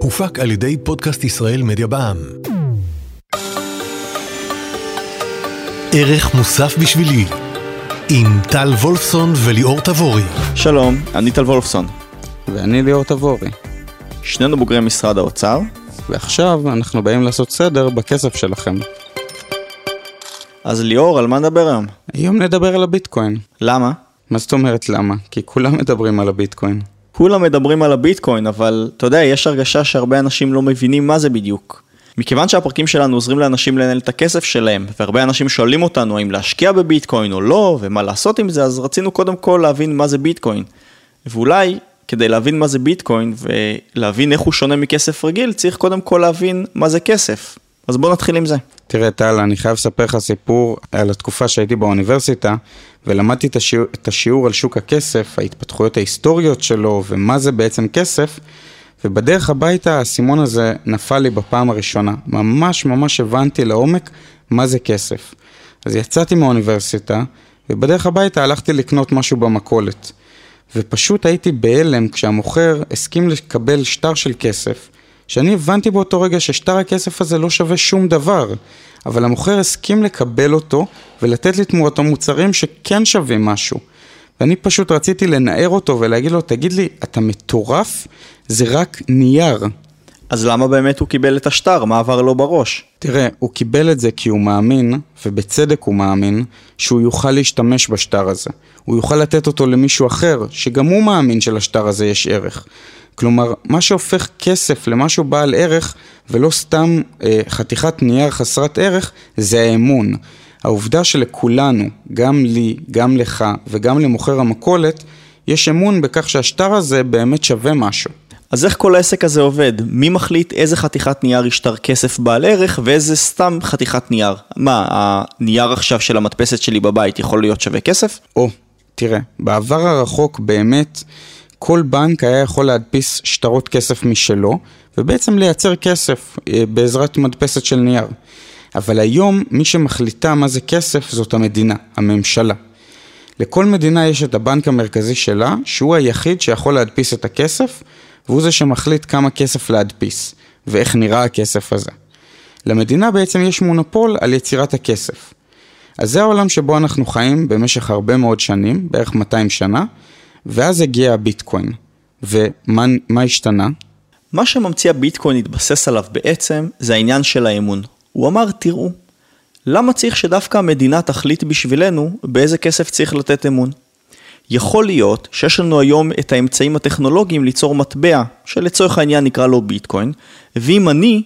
הופק על ידי פודקאסט ישראל מדיה בע"מ. ערך מוסף בשבילי עם טל וולפסון וליאור תבורי. שלום, אני טל וולפסון. ואני ליאור תבורי. שנינו בוגרי משרד האוצר. ועכשיו אנחנו באים לעשות סדר בכסף שלכם. אז ליאור, על מה נדבר היום? היום נדבר על הביטקוין. למה? מה זאת אומרת למה? כי כולם מדברים על הביטקוין. כולם מדברים על הביטקוין, אבל אתה יודע, יש הרגשה שהרבה אנשים לא מבינים מה זה בדיוק. מכיוון שהפרקים שלנו עוזרים לאנשים לנהל את הכסף שלהם, והרבה אנשים שואלים אותנו האם להשקיע בביטקוין או לא, ומה לעשות עם זה, אז רצינו קודם כל להבין מה זה ביטקוין. ואולי, כדי להבין מה זה ביטקוין, ולהבין איך הוא שונה מכסף רגיל, צריך קודם כל להבין מה זה כסף. אז בוא נתחיל עם זה. תראה, טל, אני חייב לספר לך סיפור על התקופה שהייתי באוניברסיטה, ולמדתי את השיעור, את השיעור על שוק הכסף, ההתפתחויות ההיסטוריות שלו, ומה זה בעצם כסף, ובדרך הביתה האסימון הזה נפל לי בפעם הראשונה. ממש ממש הבנתי לעומק מה זה כסף. אז יצאתי מהאוניברסיטה, ובדרך הביתה הלכתי לקנות משהו במכולת. ופשוט הייתי בהלם כשהמוכר הסכים לקבל שטר של כסף, שאני הבנתי באותו רגע ששטר הכסף הזה לא שווה שום דבר, אבל המוכר הסכים לקבל אותו ולתת לי תמורתו מוצרים שכן שווים משהו. ואני פשוט רציתי לנער אותו ולהגיד לו, תגיד לי, אתה מטורף? זה רק נייר. אז למה באמת הוא קיבל את השטר? מה עבר לו בראש? תראה, הוא קיבל את זה כי הוא מאמין, ובצדק הוא מאמין, שהוא יוכל להשתמש בשטר הזה. הוא יוכל לתת אותו למישהו אחר, שגם הוא מאמין שלשטר הזה יש ערך. כלומר, מה שהופך כסף למשהו בעל ערך, ולא סתם אה, חתיכת נייר חסרת ערך, זה האמון. העובדה שלכולנו, גם לי, גם לך וגם למוכר המכולת, יש אמון בכך שהשטר הזה באמת שווה משהו. אז איך כל העסק הזה עובד? מי מחליט איזה חתיכת נייר ישטר כסף בעל ערך ואיזה סתם חתיכת נייר? מה, הנייר עכשיו של המדפסת שלי בבית יכול להיות שווה כסף? או, תראה, בעבר הרחוק באמת כל בנק היה יכול להדפיס שטרות כסף משלו ובעצם לייצר כסף אה, בעזרת מדפסת של נייר. אבל היום מי שמחליטה מה זה כסף זאת המדינה, הממשלה. לכל מדינה יש את הבנק המרכזי שלה, שהוא היחיד שיכול להדפיס את הכסף, והוא זה שמחליט כמה כסף להדפיס, ואיך נראה הכסף הזה. למדינה בעצם יש מונופול על יצירת הכסף. אז זה העולם שבו אנחנו חיים במשך הרבה מאוד שנים, בערך 200 שנה, ואז הגיע הביטקוין. ומה השתנה? מה שממציא הביטקוין התבסס עליו בעצם, זה העניין של האמון. הוא אמר, תראו, למה צריך שדווקא המדינה תחליט בשבילנו באיזה כסף צריך לתת אמון? יכול להיות שיש לנו היום את האמצעים הטכנולוגיים ליצור מטבע, שלצורך העניין נקרא לו ביטקוין, ואם אני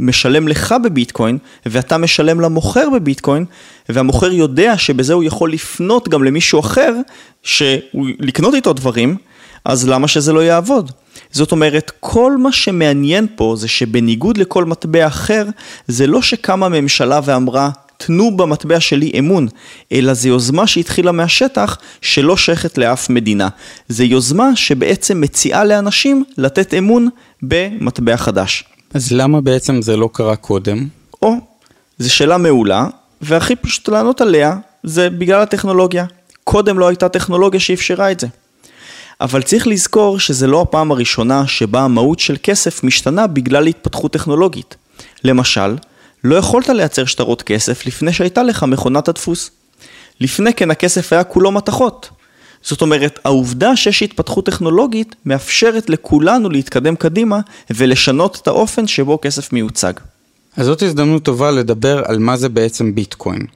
משלם לך בביטקוין, ואתה משלם למוכר בביטקוין, והמוכר יודע שבזה הוא יכול לפנות גם למישהו אחר, שהוא לקנות איתו דברים, אז למה שזה לא יעבוד? זאת אומרת, כל מה שמעניין פה זה שבניגוד לכל מטבע אחר, זה לא שקמה ממשלה ואמרה, תנו במטבע שלי אמון, אלא זו יוזמה שהתחילה מהשטח שלא שייכת לאף מדינה. זו יוזמה שבעצם מציעה לאנשים לתת אמון במטבע חדש. אז למה בעצם זה לא קרה קודם? או, זו שאלה מעולה, והכי פשוט לענות עליה זה בגלל הטכנולוגיה. קודם לא הייתה טכנולוגיה שאפשרה את זה. אבל צריך לזכור שזה לא הפעם הראשונה שבה המהות של כסף משתנה בגלל התפתחות טכנולוגית. למשל, לא יכולת לייצר שטרות כסף לפני שהייתה לך מכונת הדפוס. לפני כן הכסף היה כולו מתכות. זאת אומרת, העובדה שיש התפתחות טכנולוגית מאפשרת לכולנו להתקדם קדימה ולשנות את האופן שבו כסף מיוצג. אז זאת הזדמנות טובה לדבר על מה זה בעצם ביטקוין.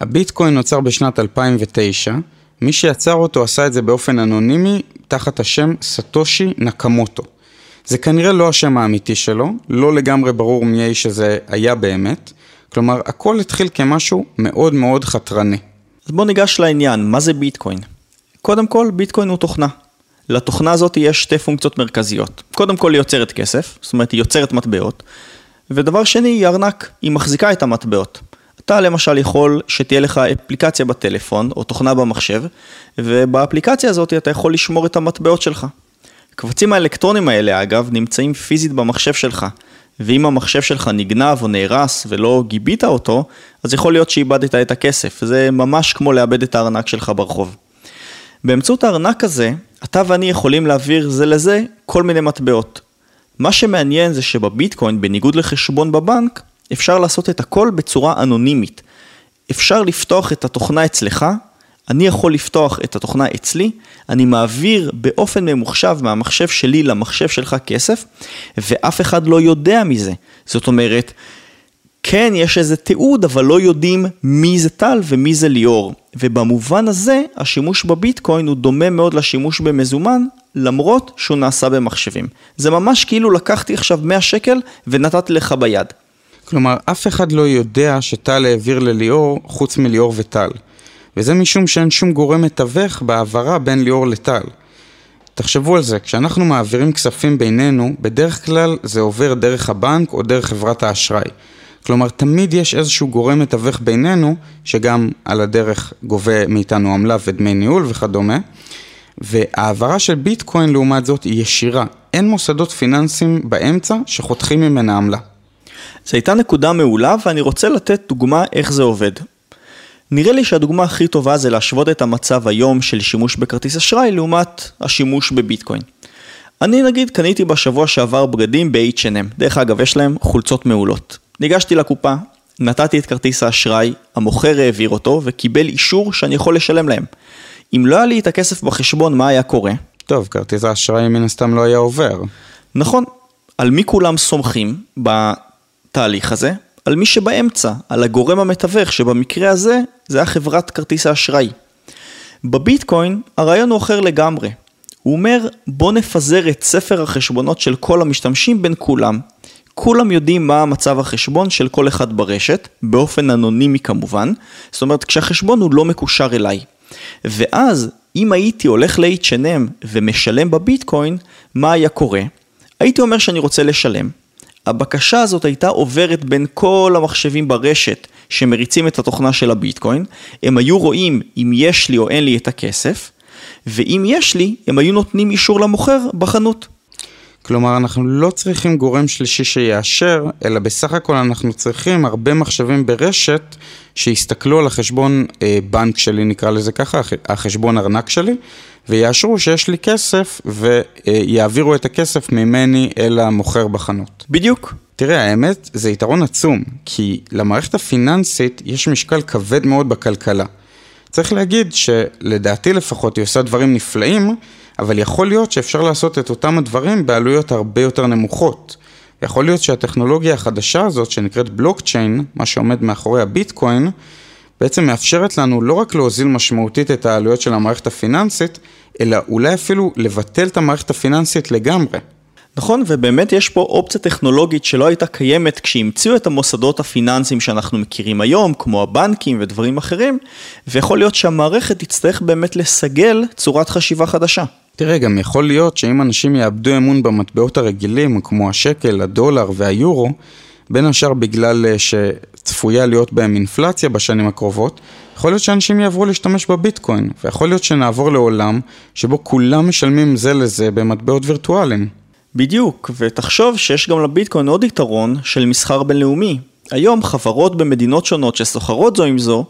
הביטקוין נוצר בשנת 2009, מי שיצר אותו עשה את זה באופן אנונימי תחת השם סטושי נקמוטו. זה כנראה לא השם האמיתי שלו, לא לגמרי ברור מי האיש הזה היה באמת, כלומר הכל התחיל כמשהו מאוד מאוד חתרני. אז בוא ניגש לעניין, מה זה ביטקוין? קודם כל, ביטקוין הוא תוכנה. לתוכנה הזאת יש שתי פונקציות מרכזיות. קודם כל היא יוצרת כסף, זאת אומרת היא יוצרת מטבעות, ודבר שני היא ארנק, היא מחזיקה את המטבעות. אתה למשל יכול שתהיה לך אפליקציה בטלפון או תוכנה במחשב, ובאפליקציה הזאת אתה יכול לשמור את המטבעות שלך. הקבצים האלקטרונים האלה אגב נמצאים פיזית במחשב שלך, ואם המחשב שלך נגנב או נהרס ולא גיבית אותו, אז יכול להיות שאיבדת את הכסף, זה ממש כמו לאבד את הארנק שלך ברחוב. באמצעות הארנק הזה, אתה ואני יכולים להעביר זה לזה כל מיני מטבעות. מה שמעניין זה שבביטקוין, בניגוד לחשבון בבנק, אפשר לעשות את הכל בצורה אנונימית. אפשר לפתוח את התוכנה אצלך, אני יכול לפתוח את התוכנה אצלי, אני מעביר באופן ממוחשב מהמחשב שלי למחשב שלך כסף, ואף אחד לא יודע מזה. זאת אומרת, כן, יש איזה תיעוד, אבל לא יודעים מי זה טל ומי זה ליאור. ובמובן הזה, השימוש בביטקוין הוא דומה מאוד לשימוש במזומן, למרות שהוא נעשה במחשבים. זה ממש כאילו לקחתי עכשיו 100 שקל ונתתי לך ביד. כלומר, אף אחד לא יודע שטל העביר לליאור חוץ מליאור וטל. וזה משום שאין שום גורם מתווך בהעברה בין ליאור לטל. תחשבו על זה, כשאנחנו מעבירים כספים בינינו, בדרך כלל זה עובר דרך הבנק או דרך חברת האשראי. כלומר, תמיד יש איזשהו גורם מתווך בינינו, שגם על הדרך גובה מאיתנו עמלה ודמי ניהול וכדומה. והעברה של ביטקוין לעומת זאת היא ישירה. אין מוסדות פיננסיים באמצע שחותכים ממנה עמלה. זו הייתה נקודה מעולה ואני רוצה לתת דוגמה איך זה עובד. נראה לי שהדוגמה הכי טובה זה להשוות את המצב היום של שימוש בכרטיס אשראי לעומת השימוש בביטקוין. אני נגיד קניתי בשבוע שעבר בגדים ב-H&M, דרך אגב יש להם חולצות מעולות. ניגשתי לקופה, נתתי את כרטיס האשראי, המוכר העביר אותו וקיבל אישור שאני יכול לשלם להם. אם לא היה לי את הכסף בחשבון, מה היה קורה? טוב, כרטיס האשראי מן הסתם לא היה עובר. נכון, על מי כולם סומכים בתהליך הזה? על מי שבאמצע, על הגורם המתווך, שבמקרה הזה זה היה חברת כרטיס האשראי. בביטקוין הרעיון הוא אחר לגמרי. הוא אומר בוא נפזר את ספר החשבונות של כל המשתמשים בין כולם. כולם יודעים מה המצב החשבון של כל אחד ברשת, באופן אנונימי כמובן, זאת אומרת כשהחשבון הוא לא מקושר אליי. ואז אם הייתי הולך ל-H&M ומשלם בביטקוין, מה היה קורה? הייתי אומר שאני רוצה לשלם. הבקשה הזאת הייתה עוברת בין כל המחשבים ברשת שמריצים את התוכנה של הביטקוין, הם היו רואים אם יש לי או אין לי את הכסף, ואם יש לי, הם היו נותנים אישור למוכר בחנות. כלומר, אנחנו לא צריכים גורם שלישי שיאשר, אלא בסך הכל אנחנו צריכים הרבה מחשבים ברשת שיסתכלו על החשבון אה, בנק שלי, נקרא לזה ככה, החשבון ארנק שלי, ויאשרו שיש לי כסף ויעבירו את הכסף ממני אל המוכר בחנות. בדיוק. תראה, האמת, זה יתרון עצום, כי למערכת הפיננסית יש משקל כבד מאוד בכלכלה. צריך להגיד שלדעתי לפחות היא עושה דברים נפלאים, אבל יכול להיות שאפשר לעשות את אותם הדברים בעלויות הרבה יותר נמוכות. יכול להיות שהטכנולוגיה החדשה הזאת שנקראת בלוקצ'יין, מה שעומד מאחורי הביטקוין, בעצם מאפשרת לנו לא רק להוזיל משמעותית את העלויות של המערכת הפיננסית, אלא אולי אפילו לבטל את המערכת הפיננסית לגמרי. נכון, ובאמת יש פה אופציה טכנולוגית שלא הייתה קיימת כשהמציאו את המוסדות הפיננסיים שאנחנו מכירים היום, כמו הבנקים ודברים אחרים, ויכול להיות שהמערכת תצטרך באמת לסגל צורת חשיבה חדשה. תראה, גם יכול להיות שאם אנשים יאבדו אמון במטבעות הרגילים, כמו השקל, הדולר והיורו, בין השאר בגלל אה, שצפויה להיות בהם אינפלציה בשנים הקרובות, יכול להיות שאנשים יעברו להשתמש בביטקוין, ויכול להיות שנעבור לעולם שבו כולם משלמים זה לזה במטבעות וירטואליים. בדיוק, ותחשוב שיש גם לביטקוין עוד יתרון של מסחר בינלאומי. היום חברות במדינות שונות שסוחרות זו עם זו,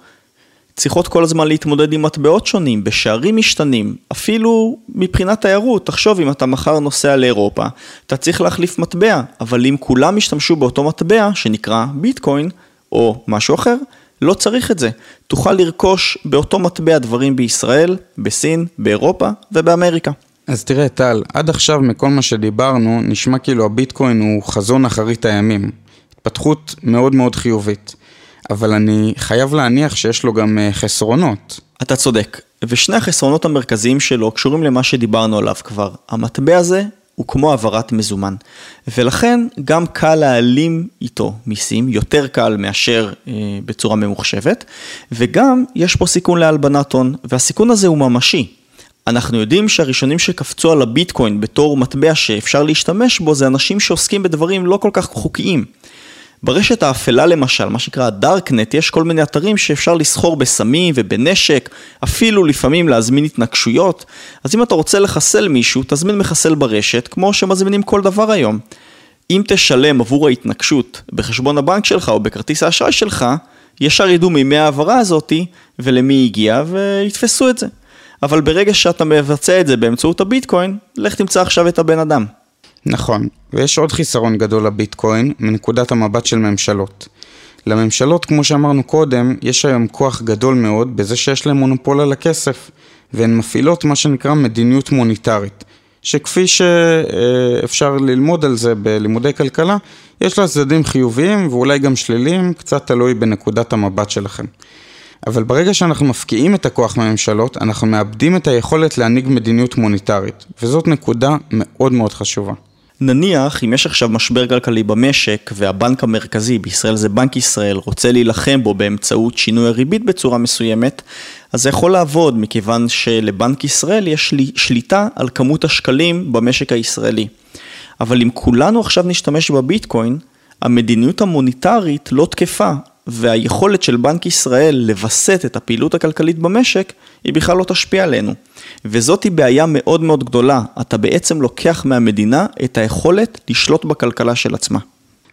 צריכות כל הזמן להתמודד עם מטבעות שונים, בשערים משתנים, אפילו מבחינת תיירות, תחשוב אם אתה מחר נוסע לאירופה, אתה צריך להחליף מטבע, אבל אם כולם ישתמשו באותו מטבע, שנקרא ביטקוין, או משהו אחר, לא צריך את זה. תוכל לרכוש באותו מטבע דברים בישראל, בסין, באירופה ובאמריקה. אז תראה טל, עד עכשיו מכל מה שדיברנו, נשמע כאילו הביטקוין הוא חזון אחרית הימים. התפתחות מאוד מאוד חיובית. אבל אני חייב להניח שיש לו גם אה, חסרונות. אתה צודק, ושני החסרונות המרכזיים שלו קשורים למה שדיברנו עליו כבר. המטבע הזה הוא כמו העברת מזומן, ולכן גם קל להעלים איתו מיסים, יותר קל מאשר אה, בצורה ממוחשבת, וגם יש פה סיכון להלבנת הון, והסיכון הזה הוא ממשי. אנחנו יודעים שהראשונים שקפצו על הביטקוין בתור מטבע שאפשר להשתמש בו זה אנשים שעוסקים בדברים לא כל כך חוקיים. ברשת האפלה למשל, מה שנקרא הדארקנט, יש כל מיני אתרים שאפשר לסחור בסמים ובנשק, אפילו לפעמים להזמין התנגשויות. אז אם אתה רוצה לחסל מישהו, תזמין מחסל ברשת, כמו שמזמינים כל דבר היום. אם תשלם עבור ההתנגשות בחשבון הבנק שלך או בכרטיס האשראי שלך, ישר ידעו ממי ההעברה הזאתי ולמי הגיע ויתפסו את זה. אבל ברגע שאתה מבצע את זה באמצעות הביטקוין, לך תמצא עכשיו את הבן אדם. נכון, ויש עוד חיסרון גדול לביטקוין מנקודת המבט של ממשלות. לממשלות, כמו שאמרנו קודם, יש היום כוח גדול מאוד בזה שיש להם מונופול על הכסף, והן מפעילות מה שנקרא מדיניות מוניטרית, שכפי שאפשר ללמוד על זה בלימודי כלכלה, יש לה צדדים חיוביים ואולי גם שליליים, קצת תלוי בנקודת המבט שלכם. אבל ברגע שאנחנו מפקיעים את הכוח מהממשלות, אנחנו מאבדים את היכולת להנהיג מדיניות מוניטרית, וזאת נקודה מאוד מאוד חשובה. נניח, אם יש עכשיו משבר כלכלי במשק והבנק המרכזי, בישראל זה בנק ישראל, רוצה להילחם בו באמצעות שינוי הריבית בצורה מסוימת, אז זה יכול לעבוד מכיוון שלבנק ישראל יש לי שליטה על כמות השקלים במשק הישראלי. אבל אם כולנו עכשיו נשתמש בביטקוין, המדיניות המוניטרית לא תקפה, והיכולת של בנק ישראל לווסת את הפעילות הכלכלית במשק, היא בכלל לא תשפיע עלינו. וזאתי בעיה מאוד מאוד גדולה, אתה בעצם לוקח מהמדינה את היכולת לשלוט בכלכלה של עצמה.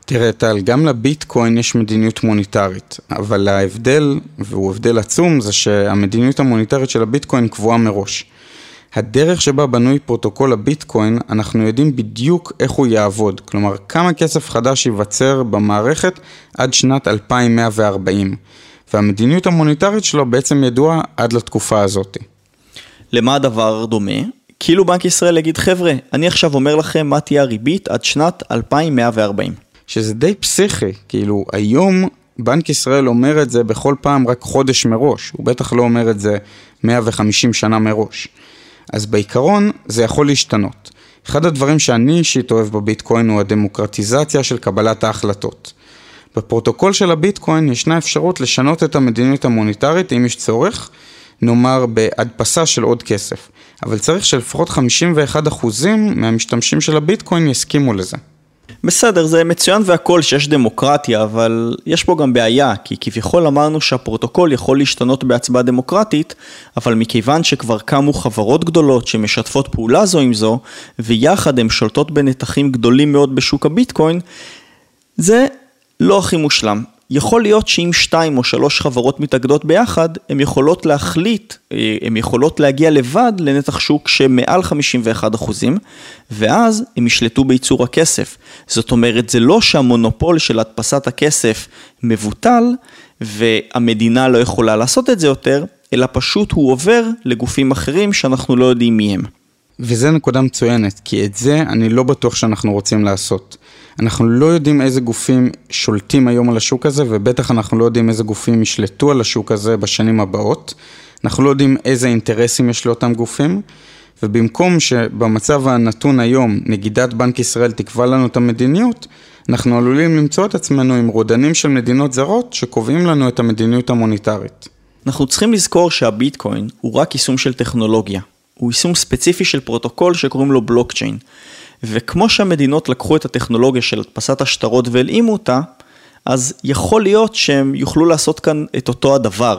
תראה טל, גם לביטקוין יש מדיניות מוניטרית, אבל ההבדל, והוא הבדל עצום, זה שהמדיניות המוניטרית של הביטקוין קבועה מראש. הדרך שבה בנוי פרוטוקול הביטקוין, אנחנו יודעים בדיוק איך הוא יעבוד, כלומר כמה כסף חדש ייווצר במערכת עד שנת 2140, והמדיניות המוניטרית שלו בעצם ידועה עד לתקופה הזאת. למה הדבר דומה? כאילו בנק ישראל יגיד, חבר'ה, אני עכשיו אומר לכם מה תהיה הריבית עד שנת 2140. שזה די פסיכי, כאילו היום בנק ישראל אומר את זה בכל פעם רק חודש מראש, הוא בטח לא אומר את זה 150 שנה מראש. אז בעיקרון זה יכול להשתנות. אחד הדברים שאני אישית אוהב בביטקוין הוא הדמוקרטיזציה של קבלת ההחלטות. בפרוטוקול של הביטקוין ישנה אפשרות לשנות את המדיניות המוניטרית אם יש צורך, נאמר בהדפסה של עוד כסף. אבל צריך שלפחות 51% מהמשתמשים של הביטקוין יסכימו לזה. בסדר, זה מצוין והכל שיש דמוקרטיה, אבל יש פה גם בעיה, כי כביכול אמרנו שהפרוטוקול יכול להשתנות בהצבעה דמוקרטית, אבל מכיוון שכבר קמו חברות גדולות שמשתפות פעולה זו עם זו, ויחד הן שולטות בנתחים גדולים מאוד בשוק הביטקוין, זה לא הכי מושלם. יכול להיות שאם שתיים או שלוש חברות מתאגדות ביחד, הן יכולות להחליט, אה, הן יכולות להגיע לבד לנתח שוק שמעל 51 אחוזים, ואז הם ישלטו בייצור הכסף. זאת אומרת, זה לא שהמונופול של הדפסת הכסף מבוטל, והמדינה לא יכולה לעשות את זה יותר, אלא פשוט הוא עובר לגופים אחרים שאנחנו לא יודעים מי הם. וזה נקודה מצוינת, כי את זה אני לא בטוח שאנחנו רוצים לעשות. אנחנו לא יודעים איזה גופים שולטים היום על השוק הזה, ובטח אנחנו לא יודעים איזה גופים ישלטו על השוק הזה בשנים הבאות. אנחנו לא יודעים איזה אינטרסים יש לאותם גופים, ובמקום שבמצב הנתון היום נגידת בנק ישראל תקבע לנו את המדיניות, אנחנו עלולים למצוא את עצמנו עם רודנים של מדינות זרות שקובעים לנו את המדיניות המוניטרית. אנחנו צריכים לזכור שהביטקוין הוא רק יישום של טכנולוגיה. הוא יישום ספציפי של פרוטוקול שקוראים לו בלוקצ'יין. וכמו שהמדינות לקחו את הטכנולוגיה של הדפסת השטרות והלאימו אותה, אז יכול להיות שהם יוכלו לעשות כאן את אותו הדבר.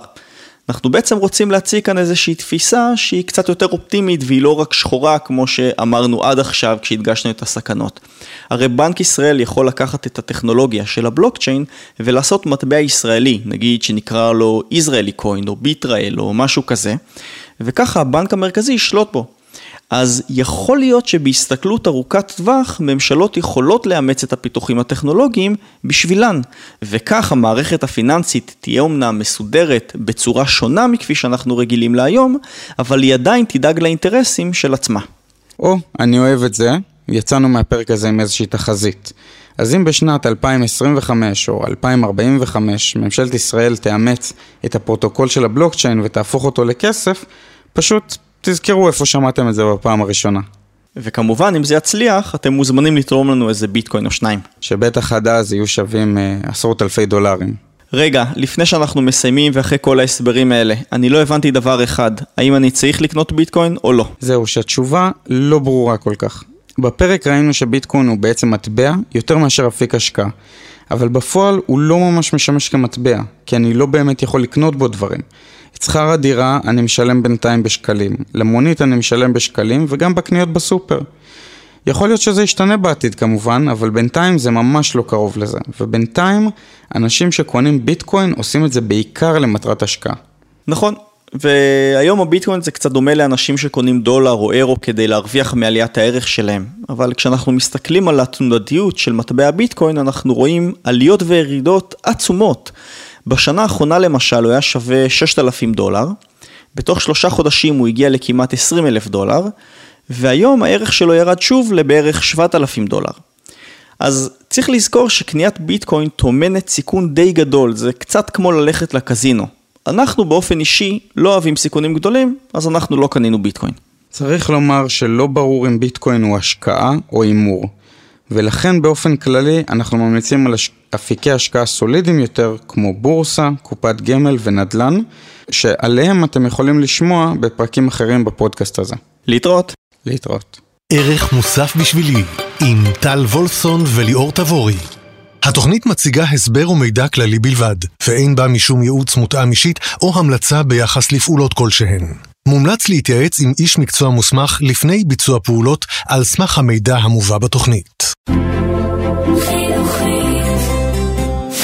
אנחנו בעצם רוצים להציג כאן איזושהי תפיסה שהיא קצת יותר אופטימית והיא לא רק שחורה כמו שאמרנו עד עכשיו כשהדגשנו את הסכנות. הרי בנק ישראל יכול לקחת את הטכנולוגיה של הבלוקצ'יין ולעשות מטבע ישראלי, נגיד שנקרא לו ישראלי קוין או ביטראל או משהו כזה, וככה הבנק המרכזי ישלוט בו. אז יכול להיות שבהסתכלות ארוכת טווח, ממשלות יכולות לאמץ את הפיתוחים הטכנולוגיים בשבילן, וכך המערכת הפיננסית תהיה אמנם מסודרת בצורה שונה מכפי שאנחנו רגילים להיום, אבל היא עדיין תדאג לאינטרסים של עצמה. או, אני אוהב את זה, יצאנו מהפרק הזה עם איזושהי תחזית. אז אם בשנת 2025 או 2045 ממשלת ישראל תאמץ את הפרוטוקול של הבלוקצ'יין ותהפוך אותו לכסף, פשוט תזכרו איפה שמעתם את זה בפעם הראשונה. וכמובן, אם זה יצליח, אתם מוזמנים לתרום לנו איזה ביטקוין או שניים. שבטח עד אז יהיו שווים אה, עשרות אלפי דולרים. רגע, לפני שאנחנו מסיימים ואחרי כל ההסברים האלה, אני לא הבנתי דבר אחד, האם אני צריך לקנות ביטקוין או לא? זהו, שהתשובה לא ברורה כל כך. בפרק ראינו שביטקוין הוא בעצם מטבע יותר מאשר אפיק השקעה. אבל בפועל הוא לא ממש משמש כמטבע, כי אני לא באמת יכול לקנות בו דברים. את שכר הדירה אני משלם בינתיים בשקלים, למונית אני משלם בשקלים וגם בקניות בסופר. יכול להיות שזה ישתנה בעתיד כמובן, אבל בינתיים זה ממש לא קרוב לזה. ובינתיים, אנשים שקונים ביטקוין עושים את זה בעיקר למטרת השקעה. נכון, והיום הביטקוין זה קצת דומה לאנשים שקונים דולר או אירו כדי להרוויח מעליית הערך שלהם. אבל כשאנחנו מסתכלים על התנודתיות של מטבע הביטקוין, אנחנו רואים עליות וירידות עצומות. בשנה האחרונה למשל הוא היה שווה 6,000 דולר, בתוך שלושה חודשים הוא הגיע לכמעט 20 אלף דולר, והיום הערך שלו ירד שוב לבערך 7,000 דולר. אז צריך לזכור שקניית ביטקוין טומנת סיכון די גדול, זה קצת כמו ללכת לקזינו. אנחנו באופן אישי לא אוהבים סיכונים גדולים, אז אנחנו לא קנינו ביטקוין. צריך לומר שלא ברור אם ביטקוין הוא השקעה או הימור, ולכן באופן כללי אנחנו ממליצים על אפיקי השקעה סולידיים יותר, כמו בורסה, קופת גמל ונדל"ן, שעליהם אתם יכולים לשמוע בפרקים אחרים בפודקאסט הזה. להתראות. להתראות. ערך מוסף בשבילי, עם טל וולפסון וליאור תבורי. התוכנית מציגה הסבר ומידע כללי בלבד, ואין בה משום ייעוץ מותאם אישית או המלצה ביחס לפעולות כלשהן. מומלץ להתייעץ עם איש מקצוע מוסמך לפני ביצוע פעולות על סמך המידע המובא בתוכנית.